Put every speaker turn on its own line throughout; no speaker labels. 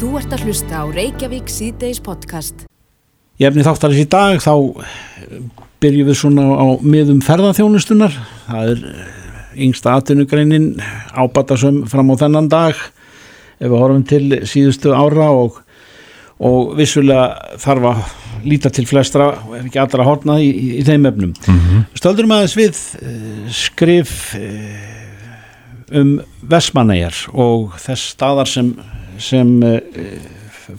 Þú ert að hlusta á Reykjavík síðdeis podcast.
Ég efni þáttarins í dag þá eh, byrjum við svona á miðum ferðarþjónustunar. Það er eh, yngsta atvinnugreinin ábatasum fram á þennan dag ef við horfum til síðustu ára og, og vissulega þarf að líta til flestra og ef ekki allra horna í, í, þeim efnum. Mm -hmm. Stöldurum aðeins við uh, skrif um Vesmanæjar og þess staðar sem, sem uh,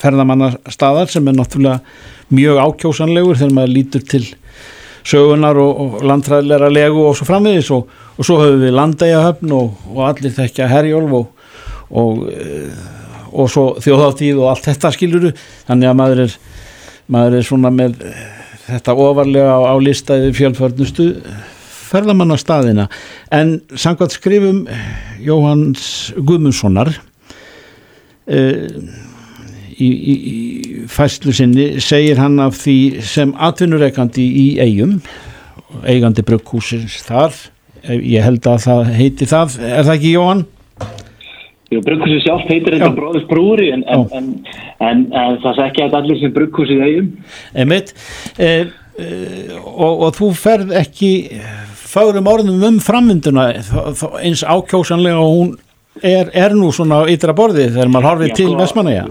ferðamannastaðar sem er náttúrulega mjög ákjósanlegur þegar maður lítur til sögunar og, og landræðilega legu og svo framvegis og, og svo höfum við landægahöfn og, og allir þekkja herjólf og og svo þjóðáttíð og allt þetta skiluru þannig að maður er maður er svona með þetta ofarlega á, á listaði fjölförnustu ferðamanna staðina en samkvæmt skrifum Jóhanns Guðmundssonar í, í, í fæslu sinni segir hann af því sem atvinnureikandi í eigum eigandi brugghúsins þar ég held að það heiti það er það ekki Jóhann?
Brugghúsið sjálf heitir þetta bróðis brúri en, en, en, en það sé ekki að allir sem brugghúsið eigum.
Einmitt, eh, eh, og, og þú ferð ekki fárum orðum um framvinduna eins ákjósanlega og hún er, er nú svona ytra borðið þegar maður horfið til Vestmanæja.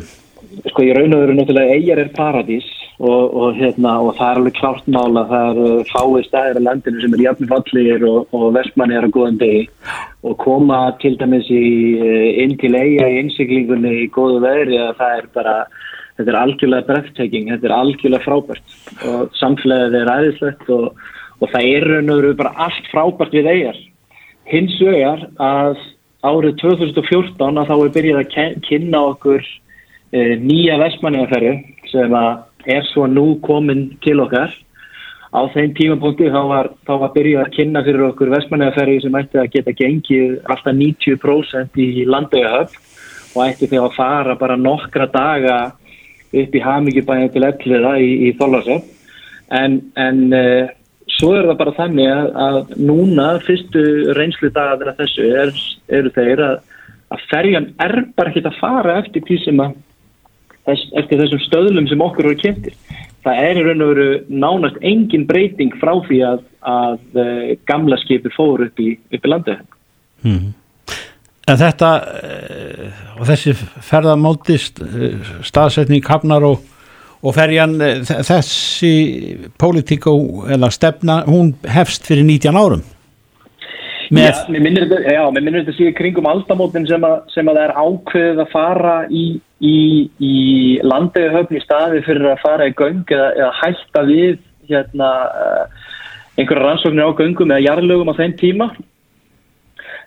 Sko ég raun og veru náttúrulega eigjar er paradís og, og, hérna, og það er alveg klárt mála það er fáið stæðir á landinu sem er jafnveg fallir og, og vestmanni er á góðan degi. Og koma til dæmis í, inn til eiga í innsiklingunni í góðu veðri að það er bara þetta er algjörlega breathtaking, þetta er algjörlega frábært. Og samfélagið er aðeinslegt og það er raun og veru bara allt frábært við eigar hins vegar að árið 2014 að þá er byrjað að kynna okkur e, nýja vestmanniðaferðu sem er svo nú komin til okkar. Á þeim tímapunkti þá var, þá var byrjuð að kynna fyrir okkur vestmannæðaferði sem ætti að geta gengið alltaf 90% í landegahöfn og ætti því að fara bara nokkra daga upp í Hamíkjubæðin til Elliða í, í Þólasöf en, en uh, svo er það bara þannig að, að núna fyrstu reynslu dagar þessu er, eru þeir að, að ferjan er bara ekki að fara eftir því sem að þess, eftir þessum stöðlum sem okkur eru kynntir. Það er í raun og veru nánast engin breyting frá því að, að uh, gamla skipir fóru upp í, í landu.
Hmm. En þetta uh, og þessi ferðamótist eh, staðsetning hafnar og, og ferjan þessi pólitík eða stefna, hún hefst fyrir 19 árum?
Með... Já, mér minnir þetta, síðan kringum aldamótin sem, að, sem að það er ákveðið að fara í í, í landegahöfn í staði fyrir að fara í göng eða, eða hætta við hérna, uh, einhverja rannsóknir á göngum eða jarlögum á þeim tíma.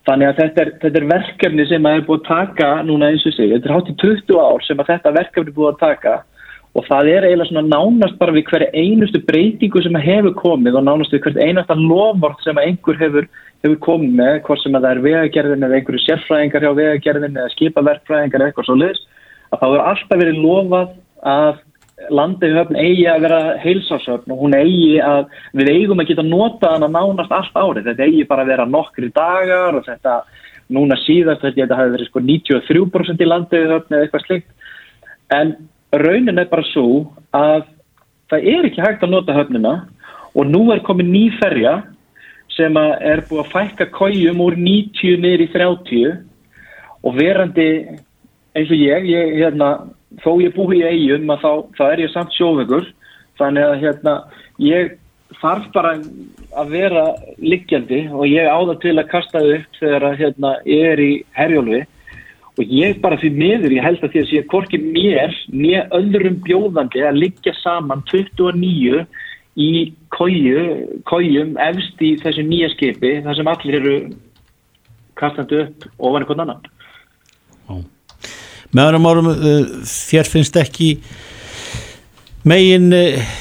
Þannig að þetta er, þetta er verkefni sem að er búið að taka núna eins og sig. Þetta er hátt í 20 ár sem að þetta verkefni er búið að taka og það er eiginlega svona nánast bara við hverja einustu breytingu sem hefur komið og nánast við hvert einasta lofvort sem einhver hefur, hefur komið með, hvort sem að það er vegagerðin eða einhverju sérfræðingar hjá vegagerðin eða skipaverkfræðingar eitthvað svo leiðis að þá er alltaf verið lofað að landið höfn eigi að vera heilsásöfn og hún eigi að við eigum að geta nota hana nánast allt árið. Þetta eigi bara að vera nokkri dagar og þetta núna síðast þetta hafi verið sko 93% í landið höfn eða eitthvað slikt en raunin er bara svo að það er ekki hægt að nota höfnina og nú er komið ný ferja sem er búið að fækka kójum úr 90 niður í 30 og verandi eins og ég, ég hérna, þó ég búi í eigum þá, þá er ég samt sjóðugur. Þannig að hérna, ég þarf bara að vera liggjandi og ég áða til að kasta upp þegar að, hérna, ég er í herjólfi og ég bara fyrir miður, ég held að því að sé hvorki mér, mér öðrum bjóðandi að liggja saman 29 í kóju, kójum efst í þessu nýja skipi þar sem allir eru kastandi upp ofan einhvern annan.
Með öðrum árum eh, þér finnst ekki megin eh,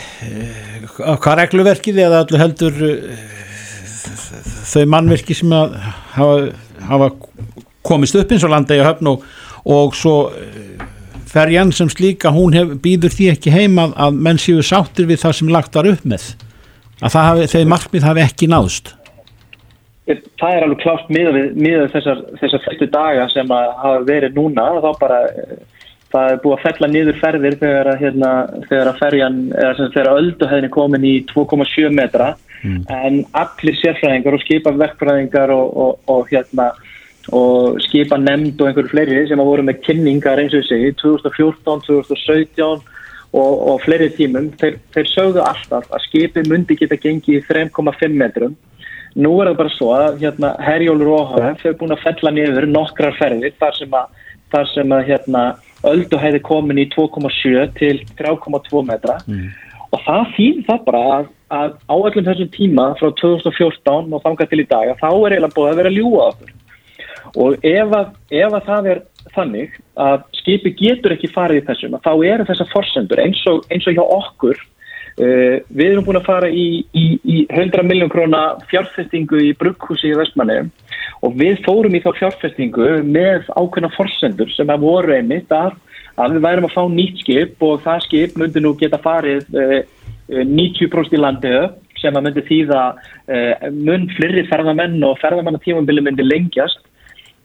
hvað regluverkið eða allir heldur eh, þau mannverki sem hafa, hafa komist upp eins og landa í höfn og, og svo ferjan sem slíka hún hef, býður því ekki heima að, menn séu sáttir við það sem lagt var upp með. Að hafi, þau markmið hafi ekki náðst.
Það er alveg klátt miða þessar, þessar fyrstu daga sem að hafa verið núna þá bara það er búið að fella niður ferðir þegar að, hérna, þegar að ferjan, eða þegar ölduhæðin er komin í 2,7 metra. Mm. en allir sérfræðingar og skipa verkfræðingar og, og, og hérna og skipa nefnd og einhverju fleiri sem að voru með kynningar eins og þessi 2014, 2017 og, og fleiri tímum, þeir, þeir sögðu alltaf að skipi myndi geta gengið 3,5 metrum. Nú er það bara svo að hérna, Herjólur og OHF hefur búin að fella niður nokkrar ferðir þar sem að, þar sem að hérna, öldu hefði komin í 2,7 til 3,2 metra. Mm. og það þýð það bara að, að á öllum þessum tíma frá 2014 og þanga til í dag að þá er eiginlega búið að vera ljúa okkur og ef að, ef að það er þannig að skipi getur ekki farið í þessum þá eru þessar forsendur eins og, eins og hjá okkur uh, við erum búin að fara í, í, í 100 miljón króna fjárfestingu í brugghúsi í Vestmanni og við fórum í þá fjárfestingu með ákveðna forsendur sem að voru einmitt að, að við værum að fá nýtt skip og það skip myndi nú geta farið eh, 90% í landið sem að myndi þýða eh, mun flirri ferðamenn og ferðamannatífambili myndi lengjast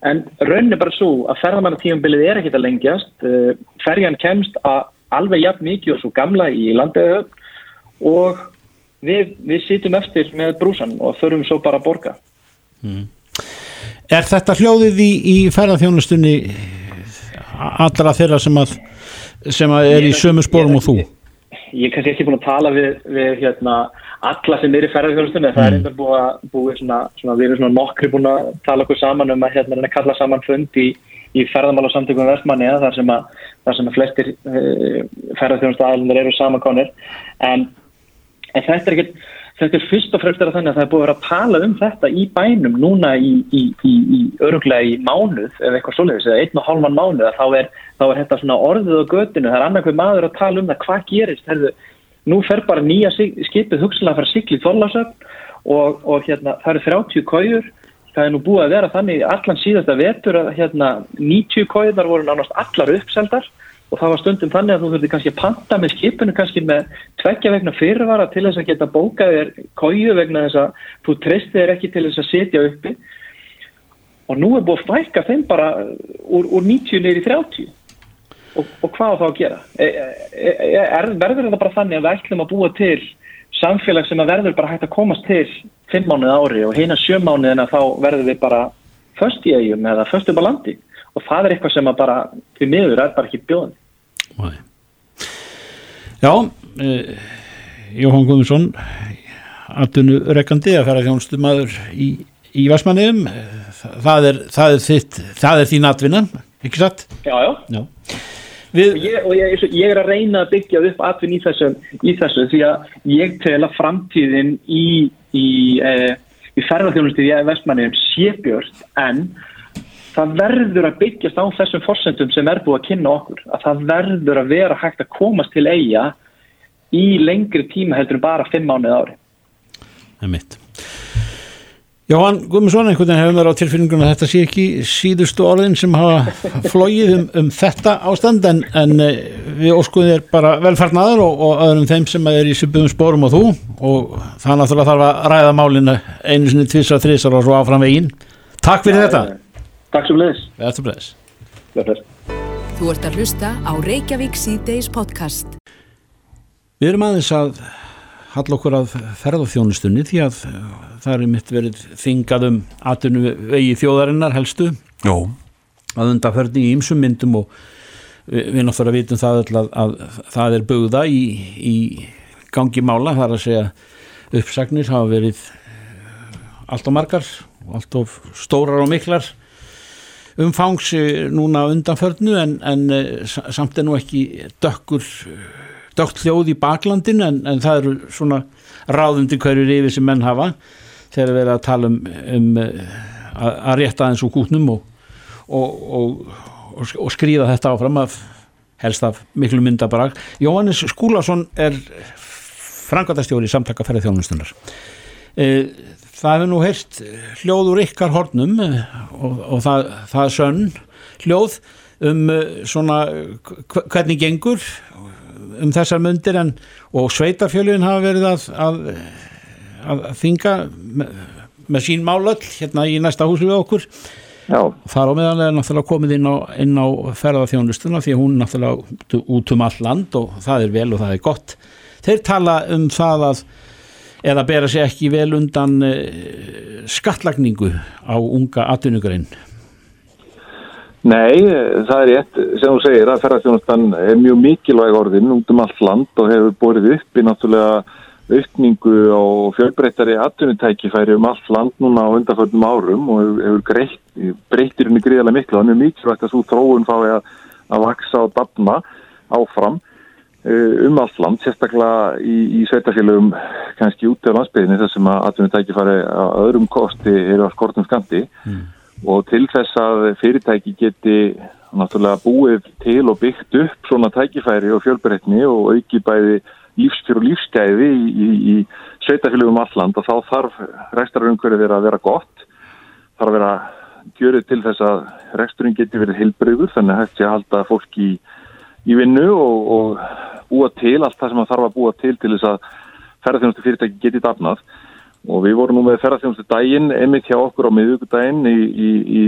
en raun er bara svo að ferðamannatífambilið er ekkit að lengjast eh, ferjan kemst að alveg jafn mikið og svo gamla í landið og við, við sýtum eftir með brúsan og þurfum svo bara að borga mm.
Er þetta hljóðið í, í ferðarþjónustunni allra þeirra sem að, sem að er í sömu spórum og þú?
Ég, er kannski ekki búin að tala við, við hérna, alla sem er í ferðarþjónustunni það mm. er einnig búið að búið svona, svona, við erum svona nokkri búin að tala okkur saman um að hérna, kalla saman fund í, í ferðarmála samtökum vestmanni þar sem að, þar sem að flestir uh, ferðarþjónustu aðlunir eru samankonir en, en þetta er ekkert þetta er fyrst og fremst að þannig að það er búið að vera að tala um þetta í bænum núna í, í, í, í öruglega í mánuð eða eitthvað svoleiðis eða einn og hálfan mánuð þá er, þá er þetta svona orðið á göttinu það er annarkveð maður að tala um það hvað gerist? Herðu, nú fer bara nýja skipið hugsalega að fara sikli þorlásöfn og, og hérna það eru 30 kójur. Það er nú búið að vera þannig allan síðasta vetur að hérna 90 kójunar voru nánast allar uppseldar og það var stundum þannig að þú þurfti kannski að panta með skipinu kannski með tveggja vegna fyrirvara til þess að geta bókaðir kóju vegna þess að þú treystir þér ekki til þess að setja uppi. Og nú er búið að fækka þeim bara úr, úr 90 neyri 30 og, og hvað þá að gera? E, e, e, er, verður þetta bara þannig að við ætlum að búa til samfélag sem að verður bara hægt að komast til 5 mánuð ári og heina 7 mánuð en að þá verður við bara först í eigum eða först upp á landi og það er eitthvað sem að bara til miður er bara ekki bjóðan
Já eh, Jóhann Guðmundsson aðdunu rekkandi að fara þjónustu maður í, í Vasmanniðum það er, það er þitt það er þín atvinnan, ekki satt?
Já, já, já. Við, og, ég, og ég, ég er að reyna að byggja upp atvinn í þessu, í þessu því að ég tel að framtíðin í í, eh, í ferðarþjónustu í Vestmanniðum sé björn en það verður að byggjast á þessum fórsendum sem er búið að kynna okkur að það verður að vera hægt að komast til eiga í lengri tíma heldur en bara fimm mánuð ári.
Það er mitt Jóhann Guðmundsson, einhvern veginn hefur mér á tilfinningunum að þetta sé ekki síðustu orðin sem hafa flóið um, um þetta ástand en, en eh, við óskuðum þér bara velfarnaður og, og öðrum þeim sem er í sýpum spórum og þú. Og það náttúrulega þarf að ræða málinu einu sinni tvísar, þrísar og svo áfram veginn. Takk fyrir ja, þetta
Takk sem leiðis.
Þetta er bleiðis.
Þú ert að hlusta á Reykjavík C-Days podcast.
Við erum aðeins að halla okkur að ferðarþjónustunni því að það er mitt verið þingað um atvinnu vegi þjóðarinnar helstu.
Jó.
Að undarferði í ymsum myndum og við, við náttúrulega vitum það að, að það er bugða í, í gangi mála. Það er að segja uppsagnir hafa verið allt á margar og allt of stórar og miklar umfangs núna undanförnu en, en eh, samt er nú ekki dökkur dökt hljóð í baklandin en, en það eru svona ráðundi hverjur yfir sem menn hafa þegar við erum að tala um, um eh, að, að rétta aðeins úr kútnum og, og, og, og skrýða þetta áfram af helst af miklu myndabrag. Jóhannes Skúlason er frangatastjóri í samtaka ferðarþjónustunar eða það hefur nú heyrst hljóð úr ykkar hornum eh, og, og það, það er sönn hljóð um eh, svona hvernig gengur um þessar myndir en og sveitarfjölun hafa verið að, að, að þinga með, með sín málöll hérna í næsta húsu við okkur Já. Þar á meðan er náttúrulega komið inn á, inn á ferðarþjónustuna því hún náttúrulega út um all land og það er vel og það er gott. Þeir tala um það að eða bera sér ekki vel undan uh, skattlagningu á unga atvinnugrein.
Nei, það er rétt sem þú segir að ferðarþjónustan er mjög mikilvæg orðin um allt land og hefur borðið upp í náttúrulega aukningu á fjölbreyttari atvinnutækifæri um allt land núna á undarföldum árum og hefur breytir henni greiðarlega miklu. Það er mjög mikilvægt að svo þróun fái að, að vaksa og dapna áfram um allt land, sérstaklega í, í sveitafélagum kannski út af landsbygðinni þar sem að atvinnutækifæri að öðrum kosti eru á skortum skandi mm. og til þess að fyrirtæki geti náttúrulega búið til og byggt upp svona tækifæri og fjölbreytni og auki bæði lífsfjör og lífsgæði í, í, í sveitafélagum alland og þá þarf rekstarumhverfið að vera gott þarf að vera gjörið til þess að reksturinn geti verið heilbreyður þannig að hægt sé að halda fólk í, í vinnu og, og búa til allt það sem það þarf að búa til til þess að ferðarþjónustu fyrirtæki geti dafnað. Og við vorum nú með ferðarþjónustu daginn emitt hjá okkur á miðugudaginn í, í, í,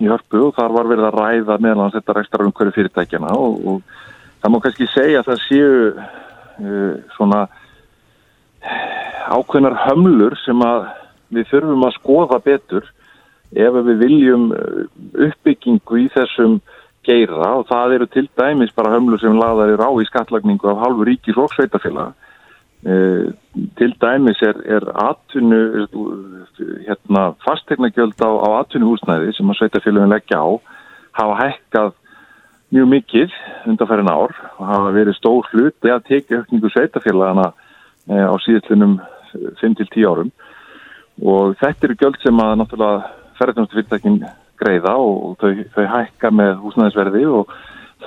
í hörpu og þar var verið að ræða meðan þetta rekstarumhverfið fyrirtækjana og, og það má kannski segja að það séu Eh, svona ákveðnar hömlur sem að við þurfum að skoða betur ef við viljum eh, uppbyggingu í þessum geira og það eru til dæmis bara hömlur sem laðar er á í skattlagningu af halvu ríkis og sveitafélag e, til dæmis er, er atvinnu hérna, fastegna-gjöld á, á atvinnuhúsnæði sem að sveitafélagin leggja á hafa hekkað mjög mikið undanfærin ár og hafa verið stór hlut að teki aukningu sveitafélagana eh, á síðallunum 5-10 árum. Og þetta eru göld sem að náttúrulega ferðarþjónustu fyrirtækin greiða og þau, þau hækka með húsnæðisverði og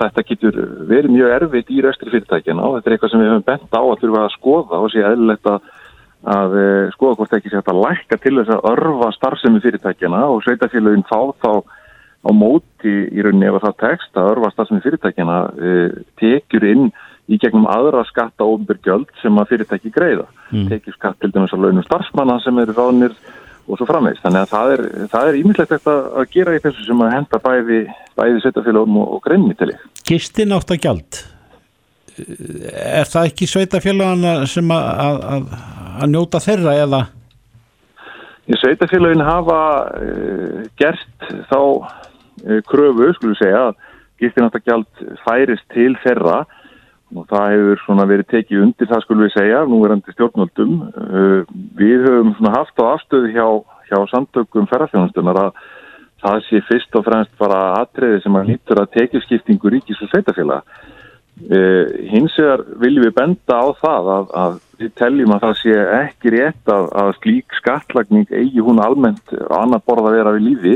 þetta getur verið mjög erfitt í restri fyrirtækina og þetta er eitthvað sem við höfum bent á að þurfa að skoða og sé eðlilegt að, að eh, skoða hvort ekki sé að lækka til þess að örfa starfsemi fyrirtækina og sveitafélagin fá þá á móti í rauninni ef það tekst að örfa stafsmi fyrirtækjana e, tekjur inn í gegnum aðra skatta og ofnbyrgjöld sem að fyrirtæki greiða. Mm. Tekjur skatt til dæmis að launum starfsmanna sem eru ráðnir og svo framveist. Þannig að það er, það er ímislegt eftir að gera í þessu sem að henda bæði, bæði sveitafélagum og, og greinni til því.
Gistin átt að gjald. Er það ekki sveitafélagana sem að, að, að, að njóta þeirra eða?
Sveitafélagin hafa uh, gert þá Eh, kröfu, skulum segja, að gistináttagjald færist til þeirra og það hefur svona verið tekið undir það skulum við segja, nú er hann til stjórnvöldum. Eh, við höfum svona haft á afstöðu hjá, hjá samtökum ferðarfjónustunar að það sé fyrst og fremst bara atriði sem að nýttur að tekið skiptingu ríkis og sveitafélag. Eh, hins vegar viljum við benda á það að, að við teljum að það sé ekki rétt að, að slík skattlagning eigi hún almennt annar borð að vera við lífi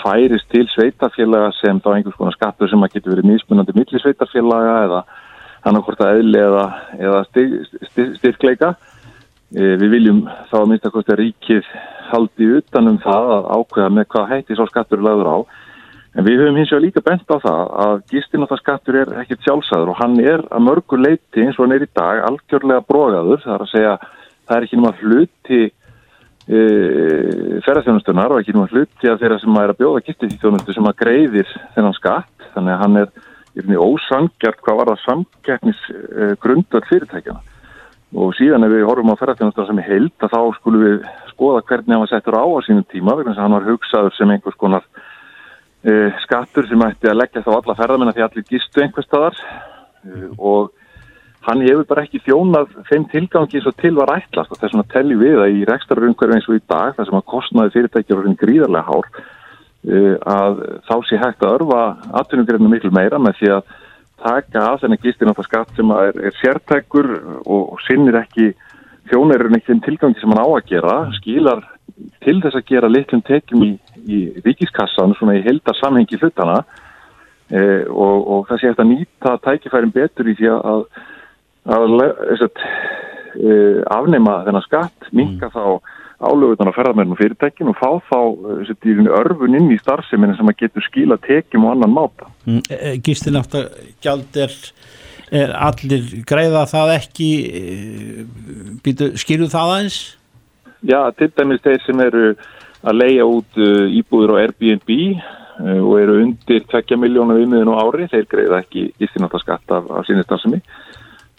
færist til sveitafélaga sem þá einhvers konar skattur sem að getur verið mismunandi millir sveitafélaga eða annarkort að eðli eða, eða styrkleika. E, við viljum þá að minnst að að ríkið haldi utanum það að ákveða með hvað hætti svo skattur lagður á. En við höfum hins vegar líka bent á það að gistináttaskattur er ekkert sjálfsæður og hann er að mörgur leiti eins og hann er í dag algjörlega brógaður. Það er að segja það er ekki náma hluti e, ferðarþjónustunar og ekki að hluti að þeirra sem er að bjóða gistiþjónustu sem að greiðir þennan skatt þannig að hann er ósangjart hvað var það samgætnis e, grundvöld fyrirtækjana og síðan ef við horfum á ferðarþjónustunar sem heild að þá skulum við skoða hvernig hann var settur á á sínum tíma vegna að hann var hugsaður sem einhvers konar e, skattur sem ætti að leggja þá alla ferðarmenn að því allir gistu einhver staðar. E, og hann hefur bara ekki þjónað þeim tilgangi eins og til var ætlast. Og þess vegna telli við að í rekstarurumhverju eins og í dag þar sem að kostnaði fyrirtækjur uh, að þá sé hægt að örfa atvinnugreinu miklu meira með því að taka að þennan gistináttar skatt sem er, er sértækur og, sinnir ekki þjónarinn ekki þeim tilgangi sem hann á að gera skilar til þess að gera litlum tekjum í, í ríkiskassan svona í heldar samhengi hlutana uh, og, og það sé hægt að nýta tækifærin betur í því að að e, afnema þennan skatt, minka mm. þá álögutan að ferðarmennum fyrirtækin og fá þá e, örfun inn í starfseminu sem að getur skila tekjum og annan máta.
Mm, e, e Gístin átt að gjald er, er allir greiða það ekki, býtu, skilu það aðeins?
Já, til dæmis þeir sem eru að leia út íbúður á Airbnb og eru undir 2 miljónu viðmiðin á ári, þeir greiða ekki gistináttaskatt af, af sínistafsemi uh,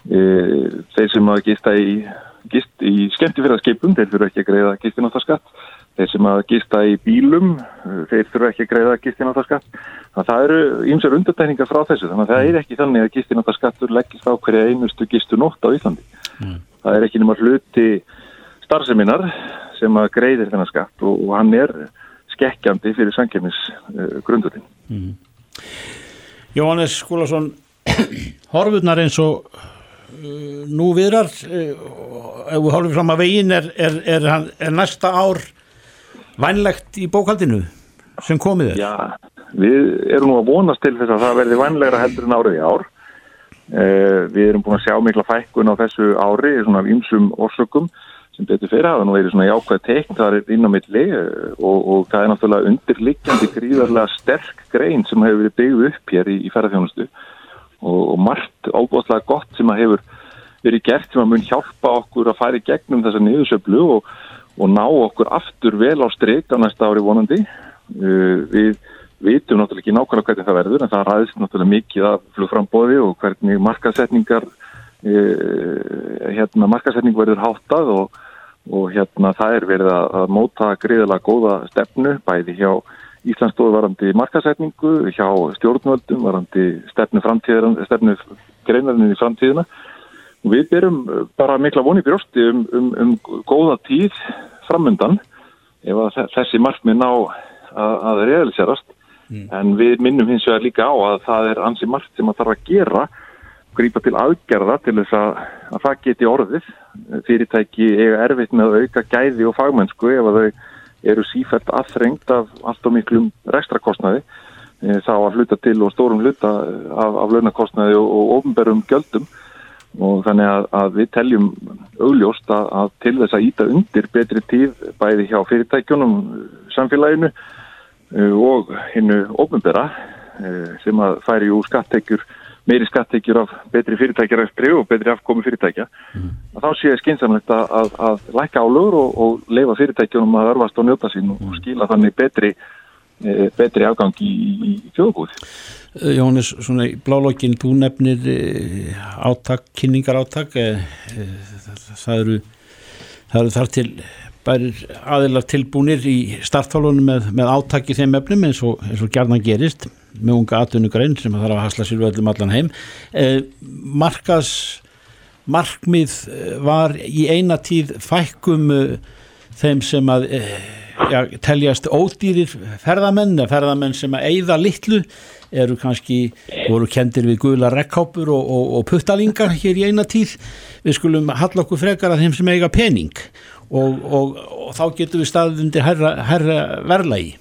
þeir sem að gista í, gist, í skemmtifyrðarskipum þeir fyrir ekki að greiða gistináttaskatt þeir sem að gista í bílum uh, þeir fyrir ekki að greiða gistináttaskatt þannig að það eru ýmsar undurtækningar frá þessu þannig að það er ekki þannig að gistináttaskattur leggist á hverja einustu gistu nótt á Íslandi mm. það er ekki nema hluti starfseminar sem að greiðir þennan skatt og, og hann er skekkjandi fyrir sankjarnis uh. Mm.
Jóhannes Skúlason, horfurnar eins og nú viðrar, uh, ef við horfum fram að veginn, er, er, er, er næsta ár vænlegt í bókaldinu sem komið
er? Já, við erum nú að vonast til þess að það verði vænlegra heldur en árið í ár. Uh, við erum búin að sjá mikla fækkun á þessu ári, svona af ymsum orsökum sem betur fyrir hafa nú verið svona jákvæð teikn það er inn á milli eh, og, og það er náttúrulega undirliggjandi gríðarlega sterk grein sem hefur verið byggð upp hér í, í ferðarþjónustu og, margt ábúðslega gott sem hefur verið gert sem að mun hjálpa okkur að í gegnum þessa niðursöflu og, og ná okkur aftur vel á stryk á næsta ári vonandi. Uh, við vitum náttúrulega ekki nákvæmlega hvernig það verður en það ræðist náttúrulega mikið af flugframbóði og hvernig markasetningar uh, hérna markasetning verður háttað og og hérna það er verið að móta greiðilega góða stefnu bæði hjá Íslandsdóðu varandi markasetningu, hjá stjórnvöldum varandi stefnu, stefnu greinarinn í framtíðina og við byrjum bara mikla voni brjósti um, um, um góða tíð framöndan ef þessi markmið ná að, að realiserast mm. en við minnum hins vegar líka á að það er ansi margt sem að þarf að gera grípa til aðgerða til þess að, að það geti orðið. Fyrirtæki eiga erfitt með að auka gæði og fagmennsku ef að þau eru sífælt aðþrengt af allt og miklum rekstrakostnaði e, þá að hluta til og stórum hluta af, af launakostnaði og, og ofnberðum göldum og þannig að, að við teljum augljóst að, að til þess að íta undir betri tíð bæði hjá fyrirtækjunum samfélaginu e, og hinnu ofnberða sem að færi úr skatteikjur meiri skattekjur af betri fyrirtækjarækstri og betri afkomi fyrirtækja mm. þá séu skynnsamlegt að, að, að læka álur og, og leifa fyrirtækjunum að örfast og njóta sín og mm. skila þannig betri, e, betri afgang í, í fjögubúð.
Eh, Jónis, svona í blálokkin, þú nefnir e, áttak, kynningar áttak, e, það eru, það eru þar til bærir aðilar tilbúinir í startfálunum með, með áttak í þeim efnum eins og, og gerðan gerist með unga atvinnugrein sem þarf að hasla sér öllum allan heim. Eh, markas markmið eh, var í eina tíð fækkum eh, þeim sem að eh, ja, teljast ódýrir ferðamenn ferðamenn sem að eigða litlu eru kannski, voru kendir við guðla rekkápur og, og, og puttalingar hér í eina tíð. Við skulum halla okkur frekar að þeim sem eiga pening og, og þá getur við staðið undir herra, herra verðlagi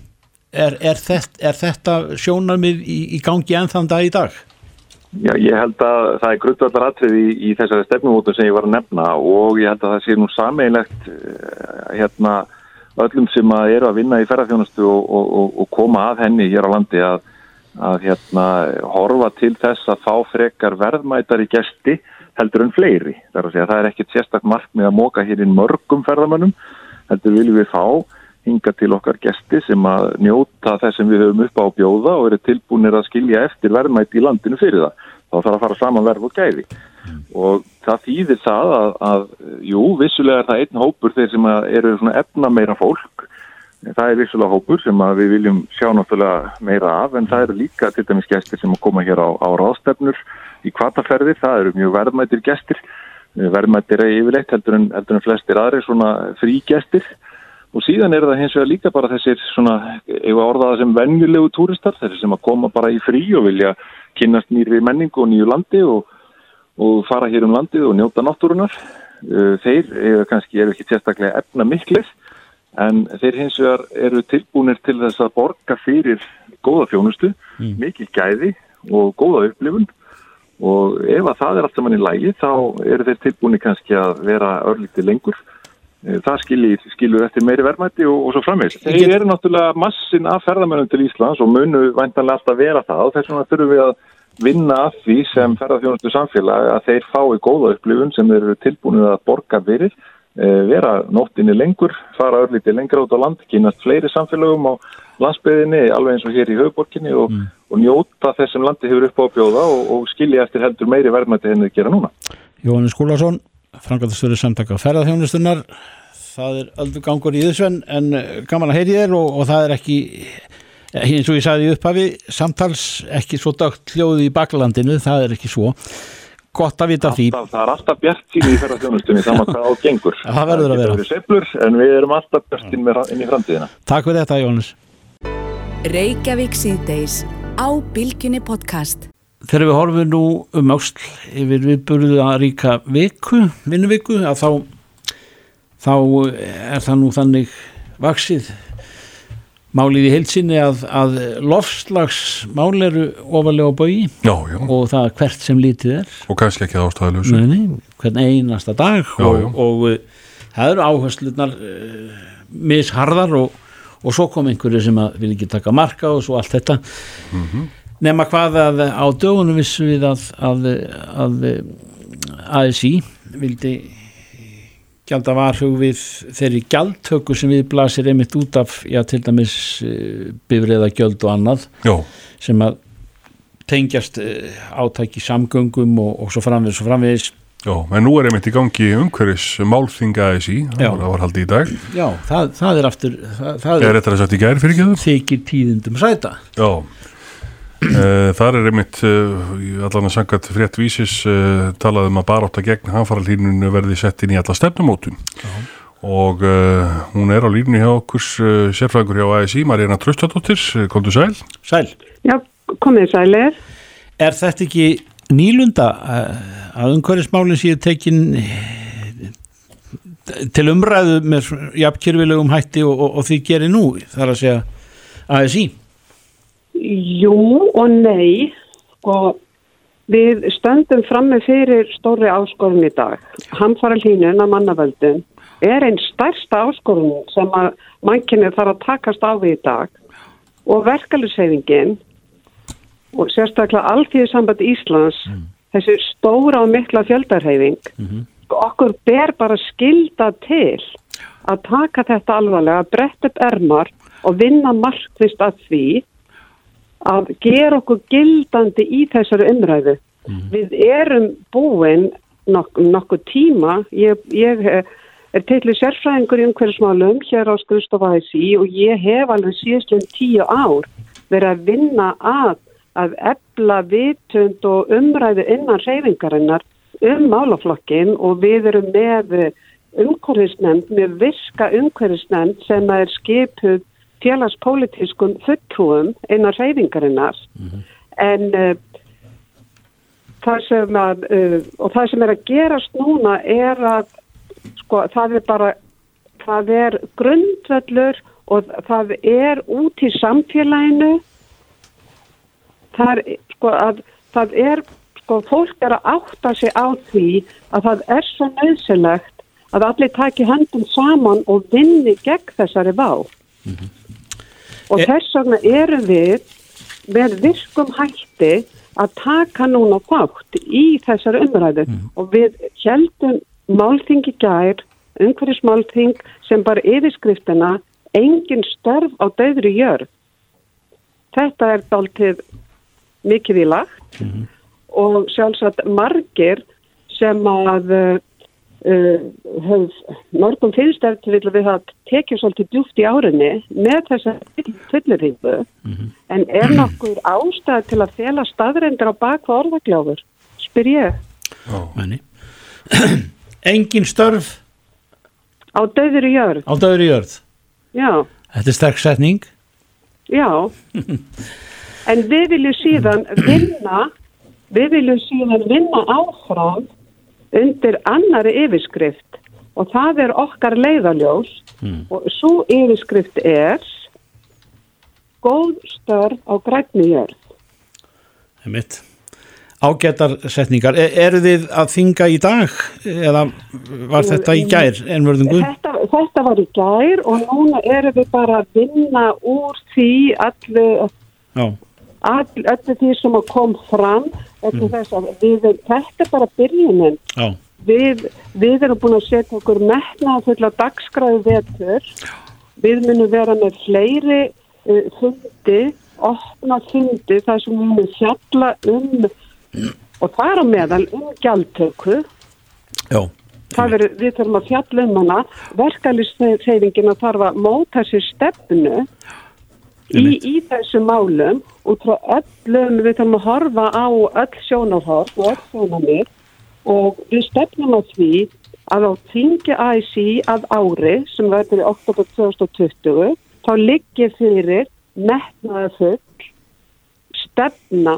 Er, er, þetta, er þetta sjónarmið í, í gangi ennþann dag í dag?
Já, ég held að það er grundvallar atrið í, í þessari stefnumótu sem ég var að nefna og ég held að það sé nú sameinlegt eh, hérna öllum sem að eru að vinna í ferðarþjónustu og, og, og koma að henni hér á landi að, að hérna horfa til þess að fá frekar verðmætar í gesti heldur en fleiri. Það er, segja, það er ekkit sérstaklega markmið að móka hér inn mörgum ferðarmönnum heldur viljum við fá hinga til okkar gesti sem að njóta þess sem við höfum upp á bjóða og eru tilbúinir að skilja eftir verðmætti í landinu fyrir það. Þá þarf að fara saman verð og gæði. Og það þýðir það að, að, jú, vissulega er það einn hópur þeir sem eru svona efna meira fólk. Það er vissulega hópur sem við viljum sjá náttúrulega meira af, en það eru líka til dæmis gestir sem að koma hér á, á ráðstefnur í kvartaferðir. Það eru mjög verðmættir gestir. Verðmættir er yfirleitt heldur en, heldur en flestir aðri svona frí gestir Og síðan er það hins vegar líka bara þessir svona, ef að orðaða sem vennjulegu túristar, þessir sem að koma bara í frí og vilja kynast nýri menningu og nýju landi og, og fara hér um landið og njóta náttúrunar. Uh, þeir eru kannski, eru ekki sérstaklega efna miklir, en þeir hins vegar eru tilbúinir til þess að borga fyrir góða fjónustu, mm. mikil gæði og góða upplifun og ef að það er allt saman í lægi þá eru þeir tilbúinir kannski að vera örlítið lengur. Eh, það skilur, skilur eftir meiri verðmætti og, og svo framvegs. Þeir eru náttúrulega massin af ferðamennum til Íslands og munu væntanlega alltaf vera það. Og þess vegna þurfum við að vinna af því sem ferðarþjónustu samfélag að þeir fái góða upplifun sem þeir eru tilbúinir að borga fyrir vera nóttinni lengur, fara örlítið lengra út á land, kynast fleiri samfélögum á landsbyðinni, alveg eins og hér í höfuborkinni og, mm. og njóta þess sem landi hefur upp á að bjóða og, og skilja eftir heldur meiri verðmætti henni að gera núna.
Jóhannes Skúlason, frangatastöru samtaka ferðarþjónustunar, það er öllu gangur í þessu en gaman að heyri þér og, og það er ekki, eins og ég sagði í upphafi, samtals ekki svo dögt hljóði í baklandinu, það er ekki svo gott að vita
alltaf,
því.
Það er alltaf bjart sín í ferðarþjónustunni saman hvað á gengur.
Það verður að vera.
seiflur, en við erum alltaf bjart inn í framtíðina.
Takk fyrir þetta Jónis
Reykjavík síðdeis á Bilginni podcast.
Þegar við horfum nú um ást yfir viðburðu að ríka viku, vinnuviku að þá þá er það nú þannig vaksið málið í heilsinni að, að lofslagsmál eru ofalega á bói og það er hvert sem lítið er
og kannski ekki ástæðalösu
hvern einasta dag já, og, já. og, og uh, það eru áherslunar uh, misharðar og, og svo kom einhverju sem vil ekki taka marka og svo allt þetta mm -hmm. nema hvað að á dögunum vissum við að, að, að ASI vildi gælda varhug við þeirri gjaldtöku sem við blasir einmitt út af, já til dæmis uh, bifriða gjöld og annað
já.
sem að tengjast uh, átæki samgöngum og, og svo framvegis og framvegis.
Já, en nú er einmitt í gangi umhverfis málþinga ASI, það var haldið í dag.
Já, það, það er aftur það, það
Er þetta að setja í gæri fyrir ekki það?
Þykir tíðindum sæta.
Já þar er einmitt uh, allan að sangat frétt vísis uh, talað um að baráta gegn hanfaralínunu verði sett inn í alla stefnumótum og hún er á línu hjá okkur sérfræðingur hjá ASI Marjana Tröstadóttir, kom þú sæl?
Sæl.
Já, komið sælir.
Er þetta ekki nýlunda að umhverjusmálinn séu tekin til umræðu með jafnkjörfilegum hætti og, og, og því gerir nú þar að segja ASI?
Jú og nei, sko, við stöndum fram með fyrir stóri áskorun í dag. Hamfara hlínun að mannavöldum er einn stærsta áskorun sem að mannkynni þarf að takast á við í dag og verkefluseyfingin og sérstaklega alltíðsamband Íslands, mm. þessi stóra og mikla fjöldarheyfing, mm -hmm. okkur ber bara skilda til að taka þetta alvarlega, brett upp ermar og vinna markvist að því að gera okkur gildandi í þessari umræðu. Mm. Við erum búin nok nokkuð tíma, ég, ég er teitli sérfræðingur í umhverfismálum hér á Skurstofæðisi og ég hef alveg síðastlega tíu ár verið að vinna að að ebla vitund og umræðu innan reyfingarinnar um málaflokkin og við erum með umhverfisnefnd, með virka umhverfisnefnd sem er skipuð félagspolítiskum fulltrúum einar reyfingarinnar mm -hmm. en uh, það sem að uh, og það sem er að gerast núna er að sko það er bara það er grundvöldur og það er út í samfélaginu. Það er sko að það er sko fólk er að átta sig á því að það er svo nöðsilegt að allir taki höndum saman og vinni gegn þessari vá. Mm -hmm og e þess vegna erum við með virkum hætti að taka núna þátt í þessari umræðu mm. og við heldum málþingi gær, umhverjusmálþing sem bara yfirskriftina engin störf á döðri jörð. Þetta er dáltið mikið í lagt mm. og sjálfsagt margir sem að Uh, mörgum fyrirstæfti vil við að tekja svolítið djúft í árinni með þessa fyllurýfu mm -hmm. en er nokkur ástæð til að fela staðrendur á bakva orðagljáfur spyr ég.
Engin störf?
Á döður í jörð.
Á döður í jörð?
Já.
Þetta er sterk setning.
Já. En við viljum síðan vinna við viljum síðan vinna áfram undir annari yfirskrift og það er okkar leiðaljós mm. og svo yfirskrift er góð störf á grætni jörð.
Það er mitt. Ágættar setningar. Er, eru þið að þinga í dag eða var þetta í gær ennverðingu?
Þetta, þetta var í gær og núna eru við bara að vinna úr því allu, allu því sem kom fram mm. við, þetta er bara byrjunin. Við, við erum búin að setja okkur metna að fulla dagskræðu vetur. Við munum vera með fleiri uh, fundi, opna fundi þar sem við munum fjalla um og það er á meðal um gjaldtöku.
Já,
Veri, við þurfum að fjalla um hana. Verkalýsreyfingin að þarf að móta sér stefnu í, í þessu málum út frá öllum, við þurfum að horfa á öll sjónarhorf og öll sjónarnir og við stefnum að því að á þingi AIC að ári sem verður í oktober 2020 þá liggir fyrir metnaða full stefna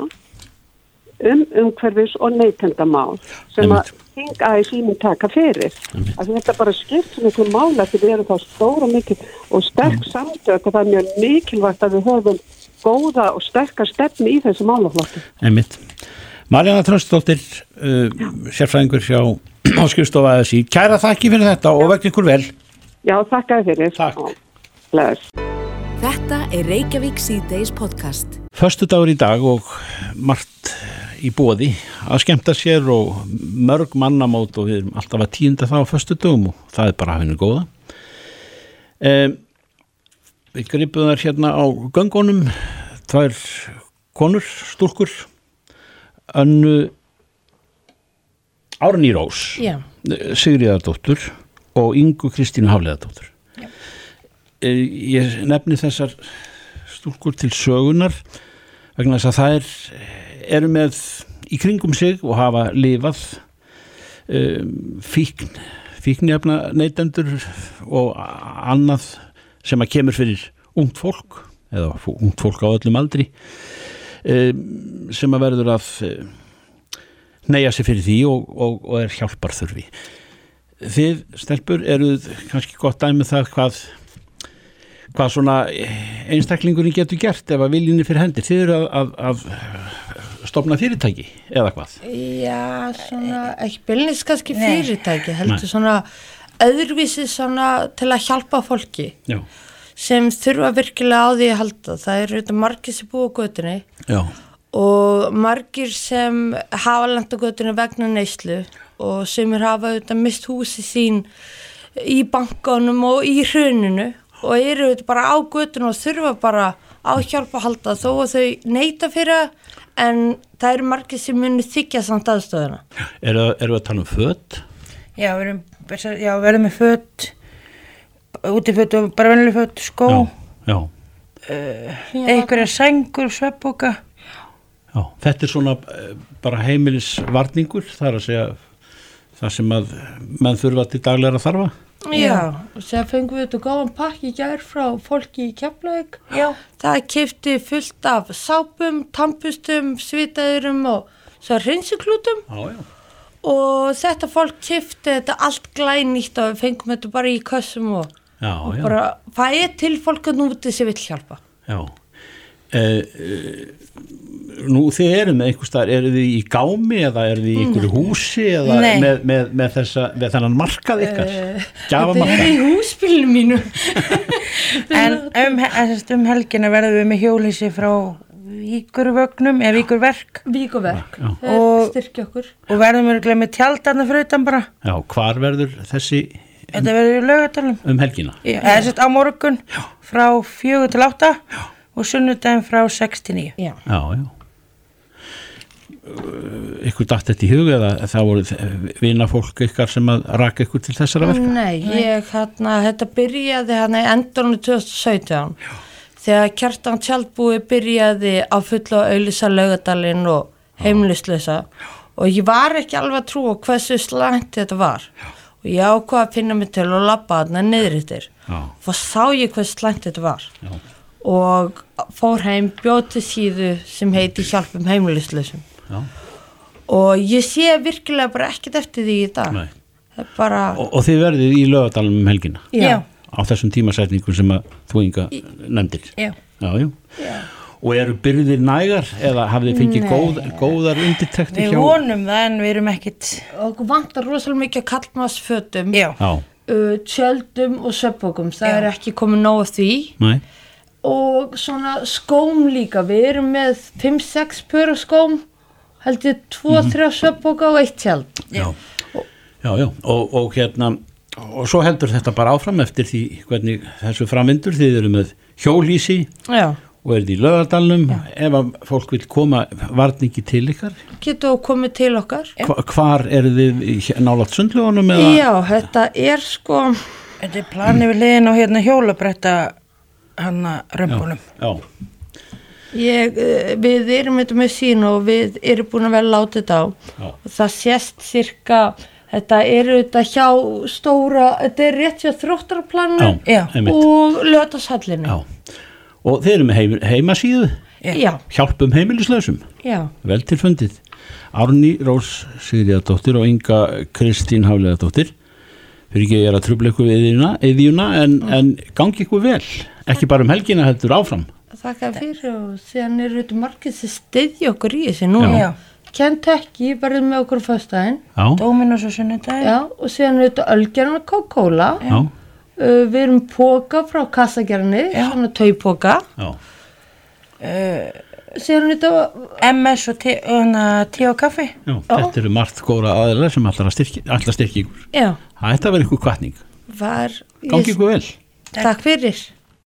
um umhverfis og neytendamál sem að þing AIC mun taka fyrir að þetta bara skipt sem einhver mála því við erum þá stóra mikið og sterk samtök og það er mjög mikilvægt að við höfum góða og sterkar stefni í þessu málaflokki.
einmitt. Marjana Tröstóttir, uh, sérfræðingur hjá Áskrifstofa ASI. Kæra þakki fyrir þetta og vekk ykkur vel.
Já, þakka fyrir.
Takk.
Bless.
Þetta er Reykjavík C-Days podcast.
Föstu dagur í dag og margt í bóði að skemmta sér og mörg mannamót og við erum alltaf að tíunda það á föstu dagum og það er bara hafinu góða. Um, við gripum þar hérna á göngunum, tvær konur, stúlkur, önnu Árni Rós,
Já,
Sigriðardóttur og Ingu Kristínu Hafleðardóttur. Eh, Ég nefni þessar stúlkur til sögunar vegna þess að það er, eru með í kringum sig og hafa lifað um, fíkn, fíknjafna neytendur og annað sem að kemur fyrir ungt fólk eða ungt fólk á öllum aldri um, sem að verður að um, neyja sig fyrir því og, og, og er hjálpar þurfi. Þið, stelpur, eruð kannski gott dæmið það hvað hvað svona einstaklingurinn getur gert ef að viljinni fyrir hendir. Þið eru að, að, að stopna fyrirtæki eða hvað?
já, svona, ekki bylnis kannski
Nei.
fyrirtæki,
Nei.
heldur svona öðruvísi svona til að hjálpa fólki
Já.
sem þurfa virkilega á því að halda. Það eru þetta margir sem búa á götunni
Já.
og margir sem hafa lent á götunni vegna neyslu og sem er hafa auðvitað mist húsi sín í bankanum og í hruninu og eru bara á götunni og þurfa bara á hjálpa að halda þó að þau neyta fyrir það, en það eru margir sem munu þykja samt aðstöðuna.
Eru, eru að tala um fött?
Já, við erum, já, við erum með fött, útifött og bara vennileg fött, skó,
Já.
einhverja sængur, sveppbóka.
Já. Þetta er svona eh, bara heimilisvarningur þar að segja það sem að menn þurfa til daglega að þarfa.
Já, sér fengum við þetta góðan pakki í gær frá fólki í Keflavík.
Já.
Það kefti fullt af sápum, tampustum, svitaðurum og svo hreinsiklútum
Já, já.
og þetta fólk kefti þetta allt glænýtt og við fengum þetta bara í kössum og,
Já,
og
já.
bara er til fólk að núti sem vil hjálpa.
Já. Eh, eh, nú þið eru með einhver staðar, eru þið í gámi eða eru þið í einhverju húsi eða með, með, með, þessa, með þennan markað ykkar?
Þetta
Gjafamarkað?
er í húsbílinu mínu.
En um, um helgina verðum við með hjólísi frá Víkurvögnum eða.
Já.
Það
Og-
styrkja okkur.
og verðum við með tjaldarna fyrir utan bara.
Já, hvar verður þessi
Þetta verður í laugatalum.
um helgina?
Eða sérst á morgun frá fjögur til átta og sunnudaginn frá 6 til 9.
Já.
Já, já. Ykkur datt þetta í hug eða það voru vina fólk ykkar sem að raka ykkur til þessara verka?
Nei, ég hérna, þetta byrjaði hérna í endurnu 2017 þegar Kjartan Tjaldbúi byrjaði á fulla auðlisa laugadalinn og heimlislösa og ég var ekki alveg að trúa hversu slæmt þetta var og ég ákvað að finna mig til að labba þarna niðrittir
Já.
og sá ég hversu slæmt þetta var
Já.
Og fór heim bjóti síðu sem heiti Hjálpum heimlislösum
Já.
og ég sé virkilega bara ekkert eftir því í dag
Nei.
það bara
Og, og þið verðið í lögadalum um helgina
Já.
á þessum tímasetningum sem að þú inga nefndir?
Já.
Já, já. Og eru byrðir nægar eða hafið þið fengið góð, góðar undirtektir
Við vonum það en við erum ekkit,
og vantar rosalega mikið að kallmaðsfötum
já,
Já,
uh, tjöldum og söpbókum það
Já.
er ekki komið nóg af því
næ,
og svona skóm líka. Við erum með 5-6 pöru skóm held ég 2-3 söpbóka og eitt tjald.
Já. Já, já, og, og hérna og svo heldur þetta bara áfram eftir því hvernig þessu framvindur. Þið eru með hjólísi
Já,
og er því í lögadalnum ef að fólk vil koma varningi til ykkar?
Getur komið til okkar.
Hva, hvar eru þið nálægt sundlugunum eða?
Já, þetta er sko,
Þetta er planið við liðin á hérna hjólabretta hana römpunum.
já,
ég, eh, við erum þetta með sín og við erum búin að vera látið þetta á.
Já.
Og það sést cirka, þetta er þetta hjá stóra, þetta er rétt hjá
já,
þróttarplaninu
Já.
einmitt
og lötashallinu.
já. og þeir eru með heim, heimasíðu
Já,
hjálpum heimilislausum
já,
vel til fundið Árný Rós Sigriðardóttir og Inga Kristín Hafleðardóttir fyrir ekki að ég er að trubla ykkur við yðjuna en, en gangi ykkur vel ekki bara um helgina heldur áfram
þakka fyrir og síðan eru þetta margir sem styðja okkur í þessi núna.
Já.
Kentucky verður með okkur
já,
Dóminus og sunnudaginn.
Já, og síðan er þetta Ölgerna Coca-Cola.
já,
Uh, við erum póka frá kassagerni, svona taupóka.
já,
Síðan er þetta,
MS og te, hana, te og kaffi.
já. þetta eru margt góra aðeinslega sem allar að styrki, allar styrki ykkur
já,
það ætti að vera ykkur kvartning
var,
gangi ykkur vel
takk fyrir.